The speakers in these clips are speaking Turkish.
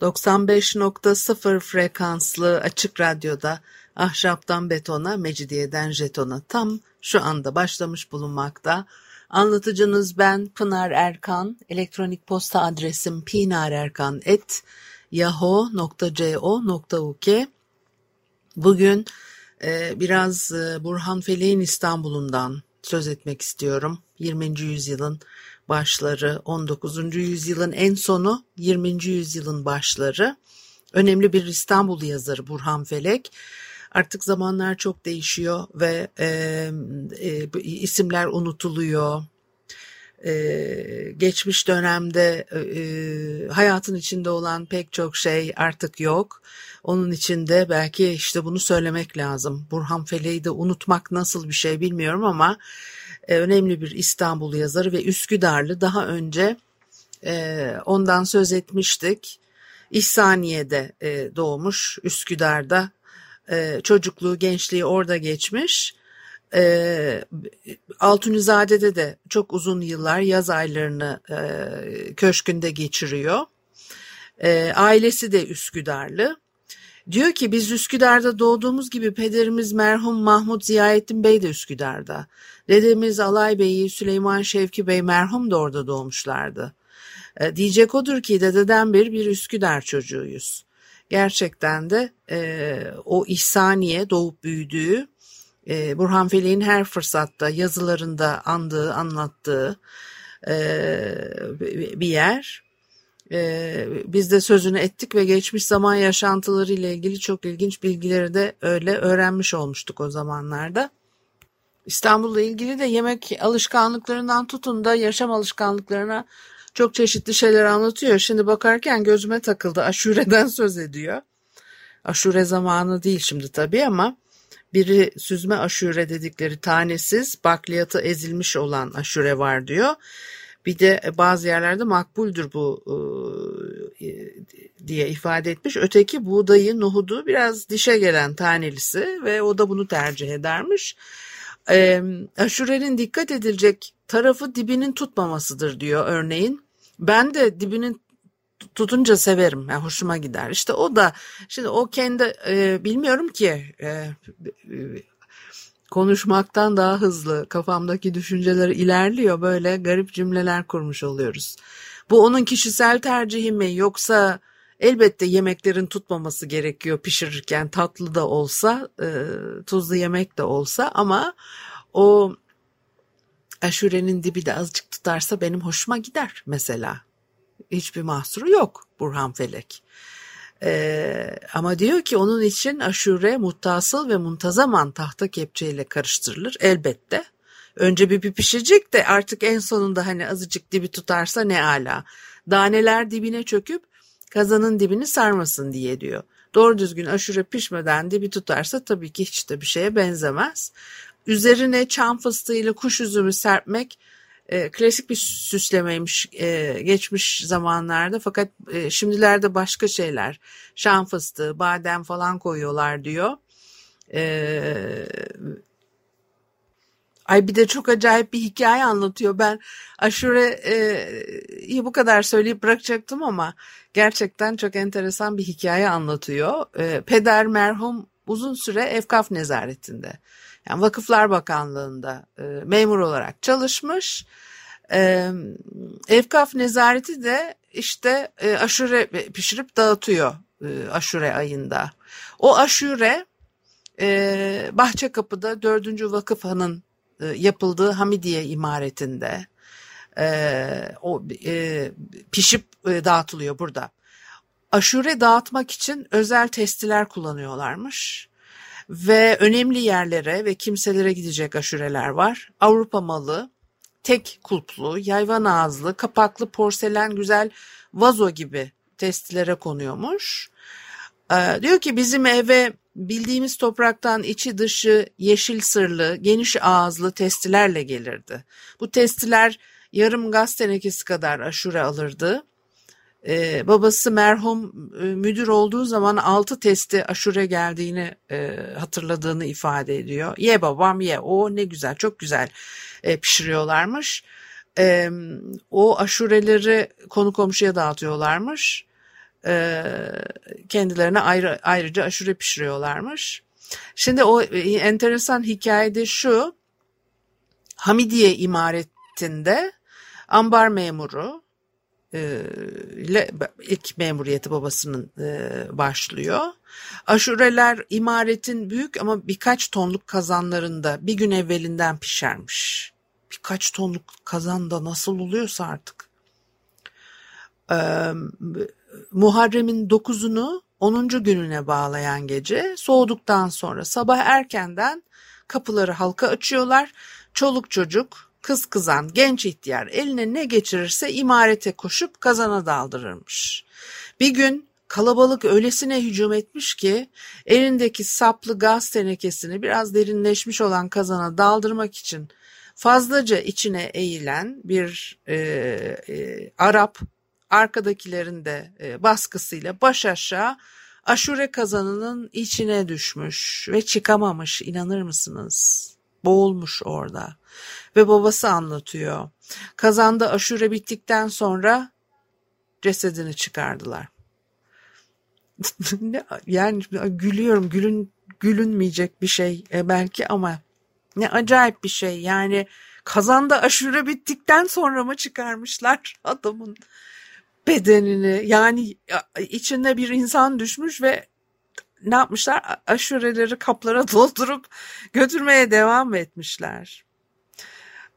95.0 frekanslı açık radyoda ahşaptan betona, mecidiyeden jetona tam şu anda başlamış bulunmakta. Anlatıcınız ben Pınar Erkan. Elektronik posta adresim pinarerkan.yahoo.co.uk Bugün e, biraz e, Burhan Felek'in İstanbul'undan söz etmek istiyorum. 20. yüzyılın başları, 19. yüzyılın en sonu, 20. yüzyılın başları. Önemli bir İstanbul yazarı Burhan Felek. Artık zamanlar çok değişiyor ve e, e, isimler unutuluyor. Ee, geçmiş dönemde e, hayatın içinde olan pek çok şey artık yok. Onun içinde belki işte bunu söylemek lazım. Burhan Felek'i de unutmak nasıl bir şey bilmiyorum ama önemli bir İstanbul yazarı ve Üsküdarlı. Daha önce e, ondan söz etmiştik. İhsaniye'de e, doğmuş, Üsküdar'da e, çocukluğu, gençliği orada geçmiş. E, Altunizade'de de çok uzun yıllar yaz aylarını e, köşkünde geçiriyor. E, ailesi de Üsküdarlı. Diyor ki biz Üsküdar'da doğduğumuz gibi pederimiz merhum Mahmut Ziyaettin Bey de Üsküdar'da. Dedemiz Alay Bey'i Süleyman Şevki Bey merhum da orada doğmuşlardı. E, diyecek odur ki dededen bir bir Üsküdar çocuğuyuz. Gerçekten de e, o İhsaniye doğup büyüdüğü e, Burhan Felek'in her fırsatta yazılarında andığı, anlattığı e, bir yer. E, biz de sözünü ettik ve geçmiş zaman yaşantıları ile ilgili çok ilginç bilgileri de öyle öğrenmiş olmuştuk o zamanlarda. İstanbul'la ilgili de yemek alışkanlıklarından tutun da yaşam alışkanlıklarına çok çeşitli şeyler anlatıyor. Şimdi bakarken gözüme takıldı. Aşure'den söz ediyor. Aşure zamanı değil şimdi tabii ama biri süzme aşure dedikleri tanesiz bakliyatı ezilmiş olan aşure var diyor. Bir de bazı yerlerde makbuldür bu e, diye ifade etmiş. Öteki buğdayı, nohudu biraz dişe gelen tanelisi ve o da bunu tercih edermiş. E, aşurenin dikkat edilecek tarafı dibinin tutmamasıdır diyor örneğin. Ben de dibinin tutunca severim. Yani hoşuma gider. İşte o da şimdi o kendi e, bilmiyorum ki e, konuşmaktan daha hızlı kafamdaki düşünceler ilerliyor. Böyle garip cümleler kurmuş oluyoruz. Bu onun kişisel tercihi mi yoksa elbette yemeklerin tutmaması gerekiyor pişirirken tatlı da olsa e, tuzlu yemek de olsa ama o aşurenin dibi de azıcık tutarsa benim hoşuma gider mesela hiçbir mahsuru yok Burhan Felek. Ee, ama diyor ki onun için aşure muttasıl ve muntazaman tahta kepçeyle karıştırılır elbette. Önce bir, bir pişecek de artık en sonunda hani azıcık dibi tutarsa ne ala. Daneler dibine çöküp kazanın dibini sarmasın diye diyor. Doğru düzgün aşure pişmeden dibi tutarsa tabii ki hiç de bir şeye benzemez. Üzerine çam fıstığıyla kuş üzümü serpmek e, klasik bir süslemeymiş e, geçmiş zamanlarda fakat e, şimdilerde başka şeyler şan fıstığı badem falan koyuyorlar diyor. E, Ay bir de çok acayip bir hikaye anlatıyor. Ben aşure bu kadar söyleyip bırakacaktım ama gerçekten çok enteresan bir hikaye anlatıyor. E, peder merhum uzun süre Efkaf nezaretinde yani Vakıflar Bakanlığı'nda e, memur olarak çalışmış. E, Evkaf nezareti de işte e, aşure pişirip dağıtıyor e, aşure ayında. O aşure e, Bahçekapı'da 4. Vakıf Han'ın e, yapıldığı Hamidiye imaretinde e, o e, pişip e, dağıtılıyor burada. Aşure dağıtmak için özel testiler kullanıyorlarmış ve önemli yerlere ve kimselere gidecek aşureler var. Avrupa malı, tek kulplu, yayvan ağızlı, kapaklı porselen güzel vazo gibi testlere konuyormuş. Ee, diyor ki bizim eve bildiğimiz topraktan içi dışı yeşil sırlı, geniş ağızlı testilerle gelirdi. Bu testiler yarım gaz tenekesi kadar aşure alırdı. Ee, babası merhum e, müdür olduğu zaman altı testi aşure geldiğini e, hatırladığını ifade ediyor. Ye babam ye o ne güzel çok güzel e, pişiriyorlarmış. E, o aşureleri konu komşuya dağıtıyorlarmış. E, kendilerine ayrı, ayrıca aşure pişiriyorlarmış. Şimdi o e, enteresan hikayede şu Hamidiye imaretinde ambar memuru e, ile ilk memuriyeti babasının e, başlıyor. Aşureler imaretin büyük ama birkaç tonluk kazanlarında bir gün evvelinden pişermiş. Birkaç tonluk kazanda nasıl oluyorsa artık. Ee, Muharrem'in dokuzunu 10. gününe bağlayan gece soğuduktan sonra sabah erkenden kapıları halka açıyorlar. Çoluk çocuk, kız kızan, genç ihtiyar eline ne geçirirse imarete koşup kazana daldırırmış. Bir gün kalabalık öylesine hücum etmiş ki elindeki saplı gaz tenekesini biraz derinleşmiş olan kazana daldırmak için fazlaca içine eğilen bir e, e, Arap arkadakilerin de e, baskısıyla baş aşağı aşure kazanının içine düşmüş ve çıkamamış inanır mısınız? Boğulmuş orada ve babası anlatıyor. Kazanda aşure bittikten sonra cesedini çıkardılar. yani gülüyorum gülün gülünmeyecek bir şey e, belki ama ne acayip bir şey yani kazanda aşure bittikten sonra mı çıkarmışlar adamın bedenini yani içinde bir insan düşmüş ve ne yapmışlar aşureleri kaplara doldurup götürmeye devam etmişler.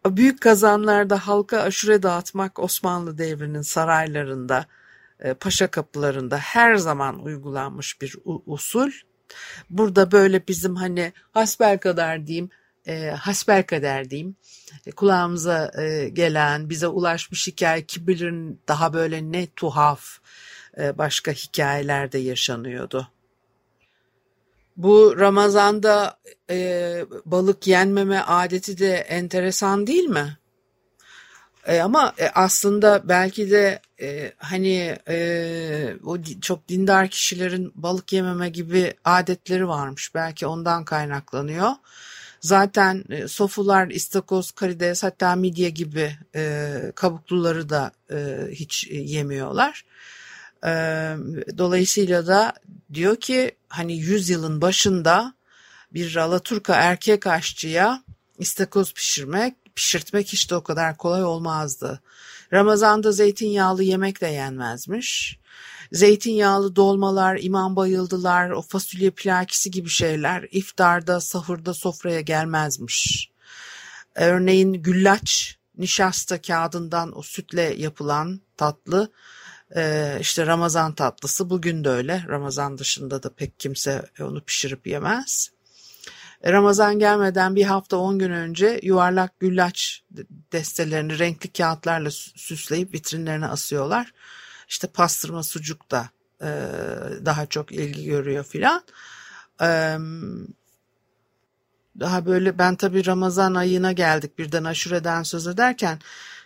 Büyük kazanlarda halka aşure dağıtmak Osmanlı devrinin saraylarında, e, paşa kapılarında her zaman uygulanmış bir usul. Burada böyle bizim hani hasbel kadar diyeyim, e, hasbel kader diyeyim, e, kulağımıza e, gelen, bize ulaşmış hikaye ki bilir daha böyle ne tuhaf e, başka hikayelerde yaşanıyordu. Bu Ramazan'da e, balık yenmeme adeti de enteresan değil mi? E, ama e, aslında belki de e, hani e, o çok dindar kişilerin balık yememe gibi adetleri varmış. Belki ondan kaynaklanıyor. Zaten e, sofular, istakoz, karides hatta midye gibi e, kabukluları da e, hiç yemiyorlar. E, dolayısıyla da diyor ki hani yüzyılın başında bir Alaturka erkek aşçıya istakoz pişirmek, pişirtmek hiç de o kadar kolay olmazdı. Ramazanda zeytinyağlı yemek de yenmezmiş. Zeytinyağlı dolmalar, imam bayıldılar, o fasulye plakisi gibi şeyler iftarda, sahurda sofraya gelmezmiş. Örneğin güllaç, nişasta kağıdından o sütle yapılan tatlı, işte Ramazan tatlısı bugün de öyle. Ramazan dışında da pek kimse onu pişirip yemez. Ramazan gelmeden bir hafta on gün önce yuvarlak güllaç destelerini renkli kağıtlarla süsleyip vitrinlerine asıyorlar. İşte pastırma sucuk da e, daha çok ilgi görüyor filan. E, daha böyle ben tabii Ramazan ayına geldik birden aşureden söz ederken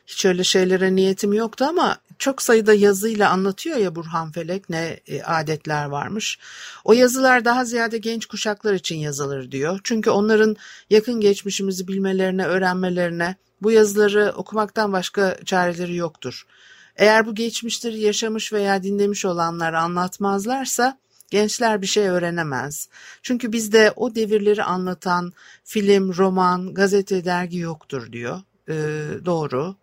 hiç öyle şeylere niyetim yoktu ama çok sayıda yazıyla anlatıyor ya Burhan Felek ne e, adetler varmış. O yazılar daha ziyade genç kuşaklar için yazılır diyor. Çünkü onların yakın geçmişimizi bilmelerine, öğrenmelerine bu yazıları okumaktan başka çareleri yoktur. Eğer bu geçmişleri yaşamış veya dinlemiş olanlar anlatmazlarsa gençler bir şey öğrenemez. Çünkü bizde o devirleri anlatan film, roman, gazete, dergi yoktur diyor. Ee, doğru.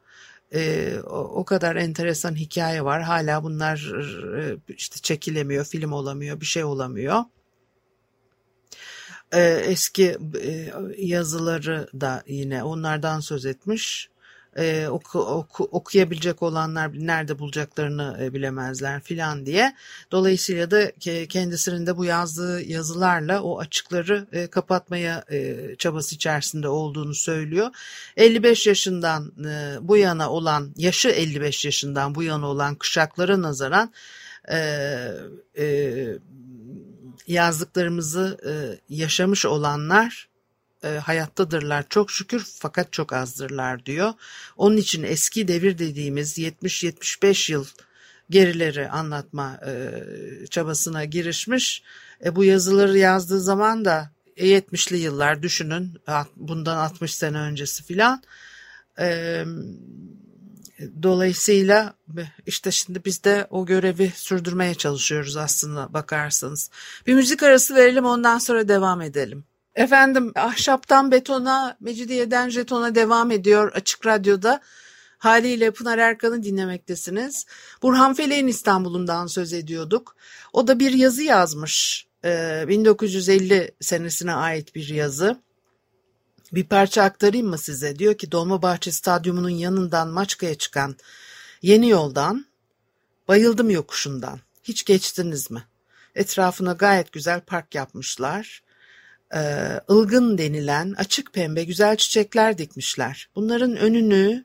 Ee, o, o kadar enteresan hikaye var. Hala bunlar e, işte çekilemiyor, film olamıyor, bir şey olamıyor. Ee, eski e, yazıları da yine onlardan söz etmiş e, oku, oku, okuyabilecek olanlar nerede bulacaklarını e, bilemezler filan diye. Dolayısıyla da kendisinin de bu yazdığı yazılarla o açıkları e, kapatmaya e, çabası içerisinde olduğunu söylüyor. 55 yaşından e, bu yana olan, yaşı 55 yaşından bu yana olan kuşaklara nazaran e, e, yazdıklarımızı e, yaşamış olanlar e, hayattadırlar çok şükür fakat çok azdırlar diyor. Onun için eski devir dediğimiz 70-75 yıl gerileri anlatma e, çabasına girişmiş. E, bu yazıları yazdığı zaman da 70'li yıllar düşünün bundan 60 sene öncesi filan. E, dolayısıyla işte şimdi biz de o görevi sürdürmeye çalışıyoruz aslında bakarsanız. Bir müzik arası verelim ondan sonra devam edelim. Efendim ahşaptan betona, mecidiyeden jetona devam ediyor Açık Radyo'da. Haliyle Pınar Erkan'ı dinlemektesiniz. Burhan Felek'in İstanbul'undan söz ediyorduk. O da bir yazı yazmış. 1950 ee, senesine ait bir yazı. Bir parça aktarayım mı size? Diyor ki Dolmabahçe Stadyumu'nun yanından Maçka'ya çıkan yeni yoldan bayıldım yokuşundan. Hiç geçtiniz mi? Etrafına gayet güzel park yapmışlar. Ee, ılgın denilen açık pembe güzel çiçekler dikmişler. Bunların önünü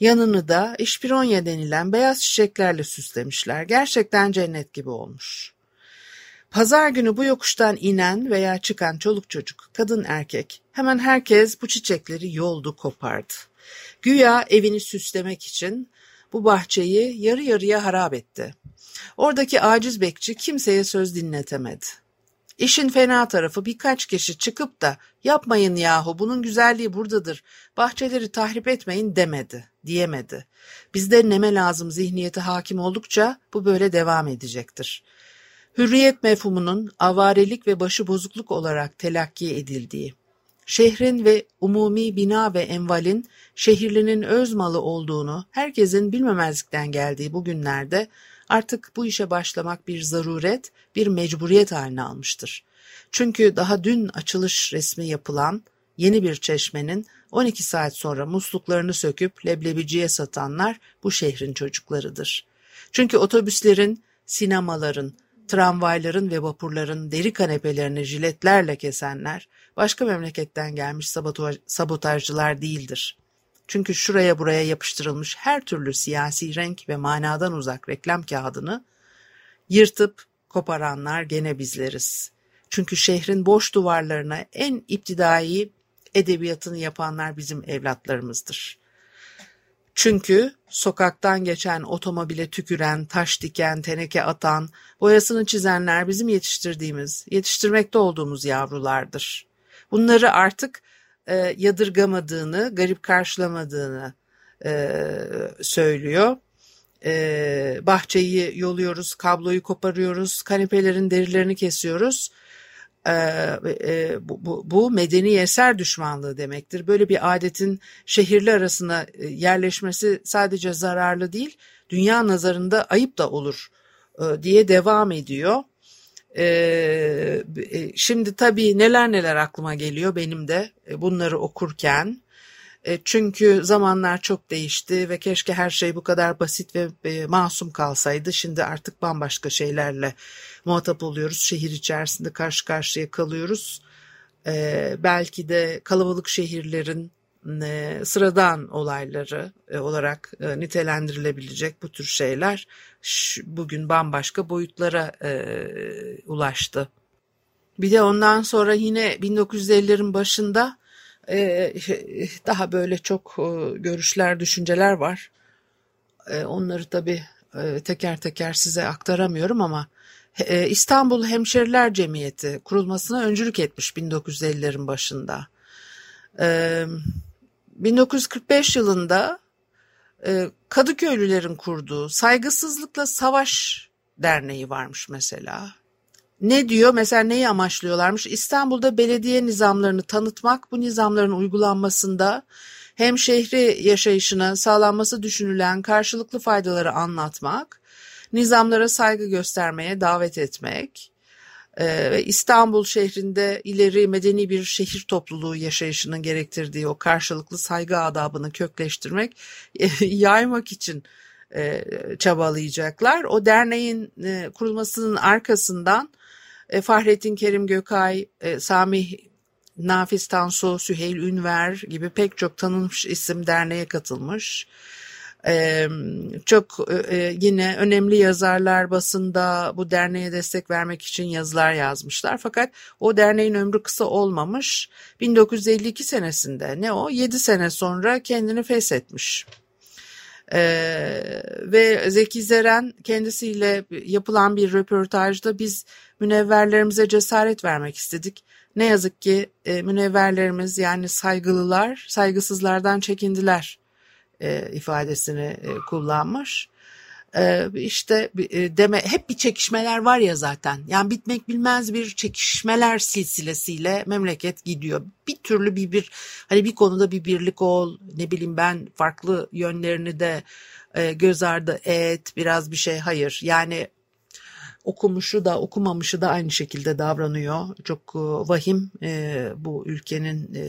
yanını da işpironya denilen beyaz çiçeklerle süslemişler. Gerçekten cennet gibi olmuş. Pazar günü bu yokuştan inen veya çıkan çoluk çocuk, kadın erkek, hemen herkes bu çiçekleri yoldu kopardı. Güya evini süslemek için bu bahçeyi yarı yarıya harap etti. Oradaki aciz bekçi kimseye söz dinletemedi. İşin fena tarafı birkaç kişi çıkıp da yapmayın yahu bunun güzelliği buradadır, bahçeleri tahrip etmeyin demedi, diyemedi. Bizde neme lazım zihniyeti hakim oldukça bu böyle devam edecektir. Hürriyet mefhumunun avarelik ve başıbozukluk olarak telakki edildiği, şehrin ve umumi bina ve envalin şehirlinin öz malı olduğunu herkesin bilmemezlikten geldiği bu günlerde artık bu işe başlamak bir zaruret, bir mecburiyet haline almıştır. Çünkü daha dün açılış resmi yapılan yeni bir çeşmenin 12 saat sonra musluklarını söküp leblebiciye satanlar bu şehrin çocuklarıdır. Çünkü otobüslerin, sinemaların, tramvayların ve vapurların deri kanepelerini jiletlerle kesenler başka memleketten gelmiş sabotajcılar değildir. Çünkü şuraya buraya yapıştırılmış her türlü siyasi renk ve manadan uzak reklam kağıdını yırtıp koparanlar gene bizleriz. Çünkü şehrin boş duvarlarına en iptidai edebiyatını yapanlar bizim evlatlarımızdır. Çünkü sokaktan geçen otomobile tüküren, taş diken, teneke atan, boyasını çizenler bizim yetiştirdiğimiz, yetiştirmekte olduğumuz yavrulardır. Bunları artık e, yadırgamadığını, garip karşılamadığını e, söylüyor. E, bahçeyi yoluyoruz, kabloyu koparıyoruz, kanepelerin derilerini kesiyoruz. E, e, bu, bu, bu medeni eser düşmanlığı demektir. Böyle bir adetin şehirli arasına e, yerleşmesi sadece zararlı değil, dünya nazarında ayıp da olur e, diye devam ediyor. Ee, e, şimdi tabii neler neler aklıma geliyor benim de e, bunları okurken. E, çünkü zamanlar çok değişti ve keşke her şey bu kadar basit ve masum kalsaydı. Şimdi artık bambaşka şeylerle muhatap oluyoruz. Şehir içerisinde karşı karşıya kalıyoruz. E, belki de kalabalık şehirlerin e, sıradan olayları e, olarak e, nitelendirilebilecek bu tür şeyler bugün bambaşka boyutlara ulaştı. Bir de ondan sonra yine 1950'lerin başında daha böyle çok görüşler, düşünceler var. Onları tabii teker teker size aktaramıyorum ama İstanbul Hemşeriler Cemiyeti kurulmasına öncülük etmiş 1950'lerin başında. 1945 yılında e, Kadıköylülerin kurduğu Saygısızlıkla Savaş Derneği varmış mesela. Ne diyor? Mesela neyi amaçlıyorlarmış? İstanbul'da belediye nizamlarını tanıtmak, bu nizamların uygulanmasında hem şehri yaşayışına sağlanması düşünülen karşılıklı faydaları anlatmak, nizamlara saygı göstermeye davet etmek, ve İstanbul şehrinde ileri medeni bir şehir topluluğu yaşayışının gerektirdiği o karşılıklı saygı adabını kökleştirmek, yaymak için e, çabalayacaklar. O derneğin e, kurulmasının arkasından e, Fahrettin Kerim Gökay, Sami Nafiz Tansu, Süheyl Ünver gibi pek çok tanınmış isim derneğe katılmış. Çok e, yine önemli yazarlar basında bu derneğe destek vermek için yazılar yazmışlar. Fakat o derneğin ömrü kısa olmamış. 1952 senesinde ne o 7 sene sonra kendini feshetmiş. Ee, ve Zeki Zeren kendisiyle yapılan bir röportajda biz münevverlerimize cesaret vermek istedik. Ne yazık ki e, münevverlerimiz yani saygılılar saygısızlardan çekindiler e, ifadesini e, kullanmış. E, işte e, deme hep bir çekişmeler var ya zaten. Yani bitmek bilmez bir çekişmeler silsilesiyle memleket gidiyor. Bir türlü bir bir hani bir konuda bir birlik ol, ne bileyim ben farklı yönlerini de e, göz ardı et, biraz bir şey hayır. Yani okumuşu da okumamışı da aynı şekilde davranıyor. Çok e, vahim e, bu ülkenin e,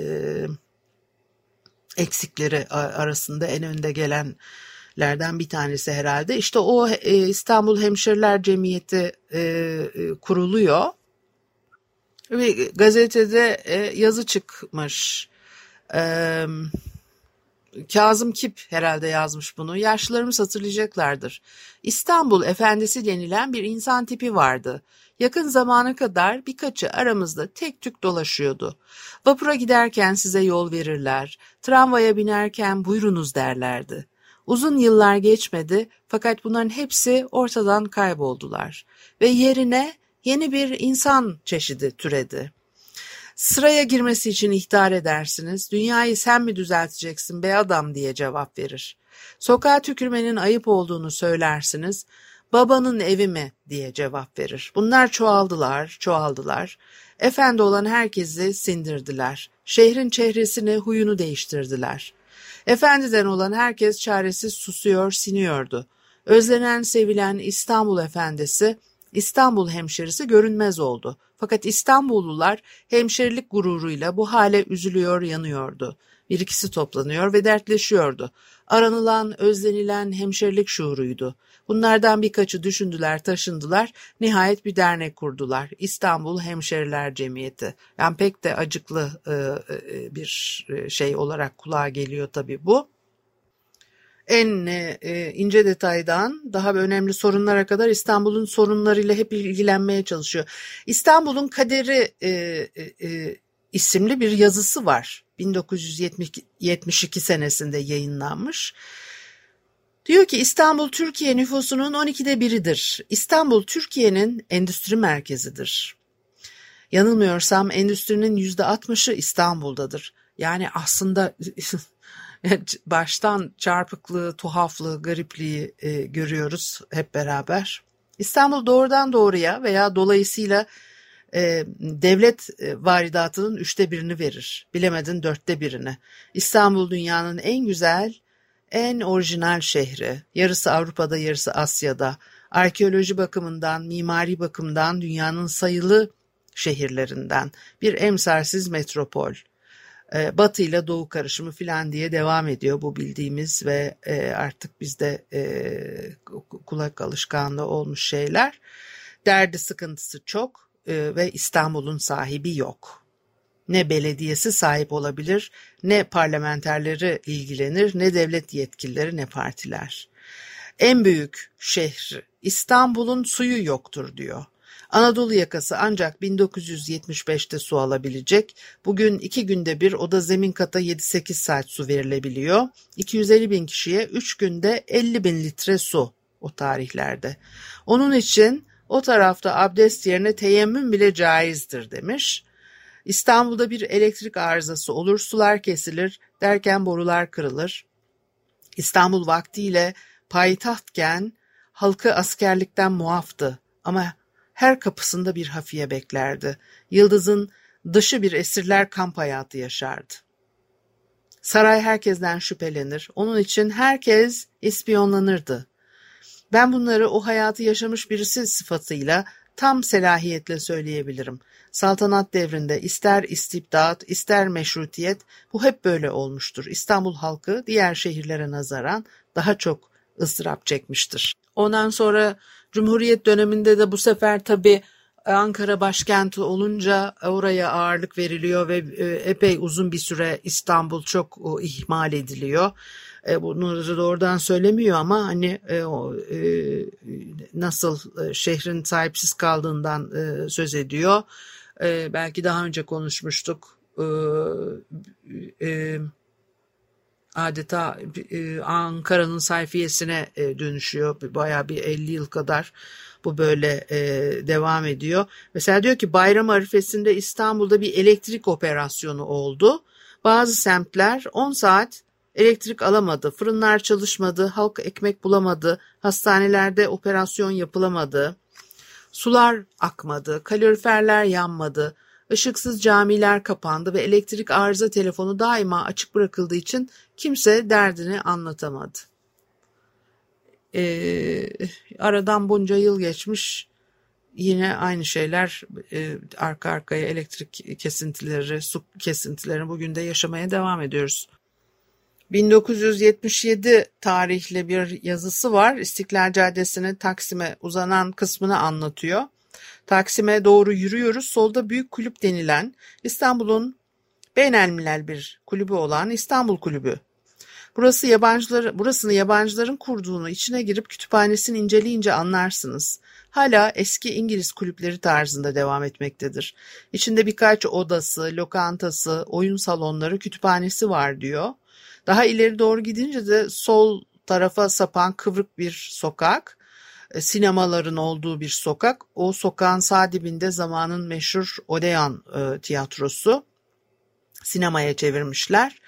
eksikleri arasında en önde gelenlerden bir tanesi herhalde. İşte o e, İstanbul Hemşeriler Cemiyeti e, e, kuruluyor ve gazetede yazı çıkmış. Kazım Kip herhalde yazmış bunu. Yaşlılarımız hatırlayacaklardır. İstanbul efendisi denilen bir insan tipi vardı. Yakın zamana kadar birkaçı aramızda tek tük dolaşıyordu. Vapura giderken size yol verirler, tramvaya binerken buyurunuz derlerdi. Uzun yıllar geçmedi fakat bunların hepsi ortadan kayboldular ve yerine yeni bir insan çeşidi türedi. Sıraya girmesi için ihtar edersiniz. Dünyayı sen mi düzelteceksin be adam diye cevap verir. Sokağa tükürmenin ayıp olduğunu söylersiniz. Babanın evi mi diye cevap verir. Bunlar çoğaldılar, çoğaldılar. Efendi olan herkesi sindirdiler. Şehrin çehresini, huyunu değiştirdiler. Efendiden olan herkes çaresiz susuyor, siniyordu. Özlenen, sevilen İstanbul efendisi, İstanbul hemşerisi görünmez oldu. Fakat İstanbullular hemşerilik gururuyla bu hale üzülüyor, yanıyordu. Bir ikisi toplanıyor ve dertleşiyordu. Aranılan, özlenilen hemşerilik şuuruydu. Bunlardan birkaçı düşündüler, taşındılar, nihayet bir dernek kurdular. İstanbul Hemşeriler Cemiyeti. Yani pek de acıklı e, e, bir e, şey olarak kulağa geliyor tabii bu. En ince detaydan daha önemli sorunlara kadar İstanbul'un sorunlarıyla hep ilgilenmeye çalışıyor. İstanbul'un Kaderi isimli bir yazısı var. 1972 senesinde yayınlanmış. Diyor ki İstanbul Türkiye nüfusunun 12'de biridir. İstanbul Türkiye'nin endüstri merkezidir. Yanılmıyorsam endüstrinin %60'ı İstanbul'dadır. Yani aslında baştan çarpıklığı, tuhaflığı, garipliği e, görüyoruz hep beraber. İstanbul doğrudan doğruya veya dolayısıyla e, devlet e, varidatının üçte birini verir. Bilemedin dörtte birini. İstanbul dünyanın en güzel, en orijinal şehri. Yarısı Avrupa'da, yarısı Asya'da. Arkeoloji bakımından, mimari bakımdan dünyanın sayılı şehirlerinden bir emsalsiz metropol. E, batı ile doğu karışımı filan diye devam ediyor bu bildiğimiz ve e, artık bizde e, kulak alışkanlığı olmuş şeyler. Derdi sıkıntısı çok e, ve İstanbul'un sahibi yok. Ne belediyesi sahip olabilir, ne parlamenterleri ilgilenir, ne devlet yetkilileri, ne partiler. En büyük şehri İstanbul'un suyu yoktur diyor. Anadolu yakası ancak 1975'te su alabilecek. Bugün iki günde bir oda zemin kata 7-8 saat su verilebiliyor. 250 bin kişiye 3 günde 50 bin litre su o tarihlerde. Onun için o tarafta abdest yerine teyemmüm bile caizdir demiş. İstanbul'da bir elektrik arızası olur, sular kesilir, derken borular kırılır. İstanbul vaktiyle payitahtken halkı askerlikten muaftı ama her kapısında bir hafiye beklerdi. Yıldız'ın dışı bir esirler kamp hayatı yaşardı. Saray herkesten şüphelenir, onun için herkes ispiyonlanırdı. Ben bunları o hayatı yaşamış birisi sıfatıyla tam selahiyetle söyleyebilirim. Saltanat devrinde ister istibdat, ister meşrutiyet bu hep böyle olmuştur. İstanbul halkı diğer şehirlere nazaran daha çok ıstırap çekmiştir. Ondan sonra Cumhuriyet döneminde de bu sefer tabii Ankara başkenti olunca oraya ağırlık veriliyor ve e, epey uzun bir süre İstanbul çok ihmal ediliyor. E, bunu doğrudan söylemiyor ama hani e, nasıl şehrin sahipsiz kaldığından söz ediyor. Belki daha önce konuşmuştuk. Adeta Ankara'nın sayfiyesine dönüşüyor. Bayağı bir 50 yıl kadar bu böyle e, devam ediyor. Mesela diyor ki bayram arifesinde İstanbul'da bir elektrik operasyonu oldu. Bazı semtler 10 saat elektrik alamadı, fırınlar çalışmadı, halk ekmek bulamadı, hastanelerde operasyon yapılamadı, sular akmadı, kaloriferler yanmadı, ışıksız camiler kapandı ve elektrik arıza telefonu daima açık bırakıldığı için kimse derdini anlatamadı e, aradan bunca yıl geçmiş yine aynı şeyler e, arka arkaya elektrik kesintileri, su kesintileri bugün de yaşamaya devam ediyoruz. 1977 tarihli bir yazısı var. İstiklal Caddesi'nin Taksim'e uzanan kısmını anlatıyor. Taksim'e doğru yürüyoruz. Solda Büyük Kulüp denilen İstanbul'un beynelmilel bir kulübü olan İstanbul Kulübü Burası yabancılar, burasını yabancıların kurduğunu içine girip kütüphanesini inceleyince anlarsınız. Hala eski İngiliz kulüpleri tarzında devam etmektedir. İçinde birkaç odası, lokantası, oyun salonları, kütüphanesi var diyor. Daha ileri doğru gidince de sol tarafa sapan kıvrık bir sokak, e, sinemaların olduğu bir sokak. O sokağın sağ dibinde zamanın meşhur Odeon e, tiyatrosu. Sinemaya çevirmişler.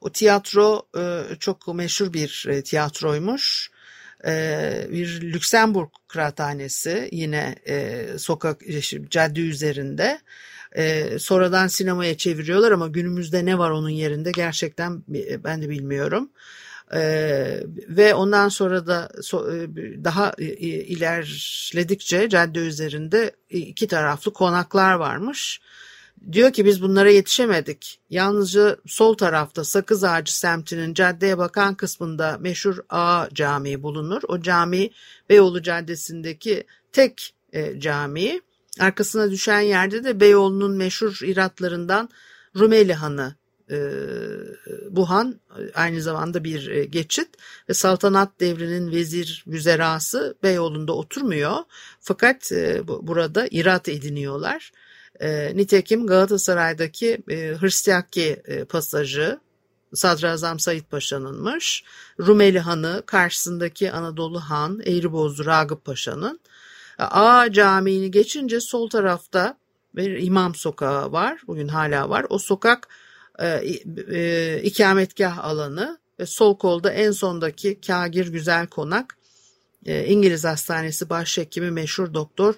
O tiyatro e, çok meşhur bir e, tiyatroymuş. E, bir Lüksemburg kıraathanesi yine sokak cadde üzerinde. Sonradan sinemaya çeviriyorlar ama günümüzde ne var onun yerinde gerçekten ben de bilmiyorum. Ee, ve ondan sonra da so, daha ilerledikçe cadde üzerinde iki taraflı konaklar varmış. Diyor ki biz bunlara yetişemedik. Yalnızca sol tarafta Sakız Ağacı semtinin caddeye bakan kısmında meşhur A Camii bulunur. O cami Beyoğlu Caddesi'ndeki tek e, cami. Arkasına düşen yerde de Beyoğlu'nun meşhur iratlarından Rumeli Hanı e, bu han aynı zamanda bir e, geçit ve saltanat devrinin vezir müzerası Beyoğlu'nda oturmuyor. Fakat e, burada irat ediniyorlar. Nitekim Galatasaray'daki Hırsyakki e, pasajı Sadrazam Said Paşa'nınmış. Rumeli Hanı karşısındaki Anadolu Han Eğribozu Ragıp Paşa'nın. A Camii'ni geçince sol tarafta bir imam sokağı var. Bugün hala var. O sokak e, e, ikametgah alanı ve sol kolda en sondaki Kagir Güzel Konak e, İngiliz Hastanesi başhekimi meşhur doktor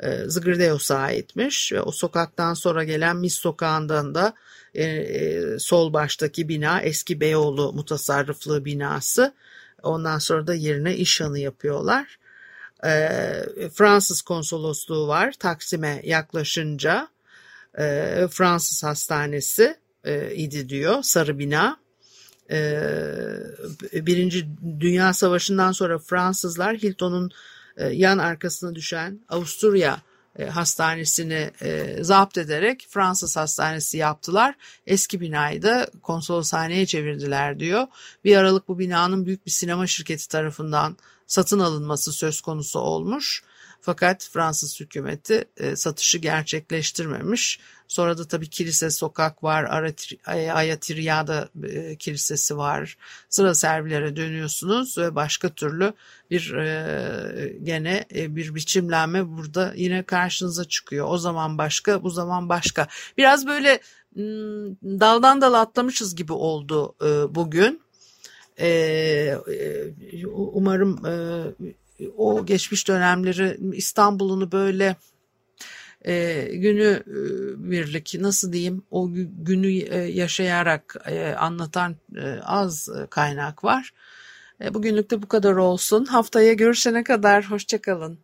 e, Zıgırdeos'a aitmiş ve o sokaktan sonra gelen Mis sokağından da e, e, sol baştaki bina eski Beyoğlu mutasarrıflığı binası. Ondan sonra da yerine işhanı yapıyorlar. E, Fransız konsolosluğu var Taksim'e yaklaşınca e, Fransız hastanesi e, idi diyor sarı bina. E, Birinci Dünya Savaşı'ndan sonra Fransızlar Hilton'un e, yan arkasına düşen Avusturya e, hastanesini e, zapt ederek Fransız hastanesi yaptılar. Eski binayı da konsoloshaneye çevirdiler diyor. Bir aralık bu binanın büyük bir sinema şirketi tarafından satın alınması söz konusu olmuş. Fakat Fransız hükümeti e, satışı gerçekleştirmemiş. Sonra da tabii kilise sokak var, Ayatiriyada e, kilisesi var. Sıra servilere dönüyorsunuz ve başka türlü bir e, gene e, bir biçimlenme burada yine karşınıza çıkıyor. O zaman başka, bu zaman başka. Biraz böyle hmm, daldan dala atlamışız gibi oldu e, bugün. E, e, umarım e, o geçmiş dönemleri İstanbul'unu böyle e, günü e, birlik nasıl diyeyim o günü e, yaşayarak e, anlatan e, az kaynak var. E, bugünlük de bu kadar olsun. Haftaya görüşene kadar hoşçakalın.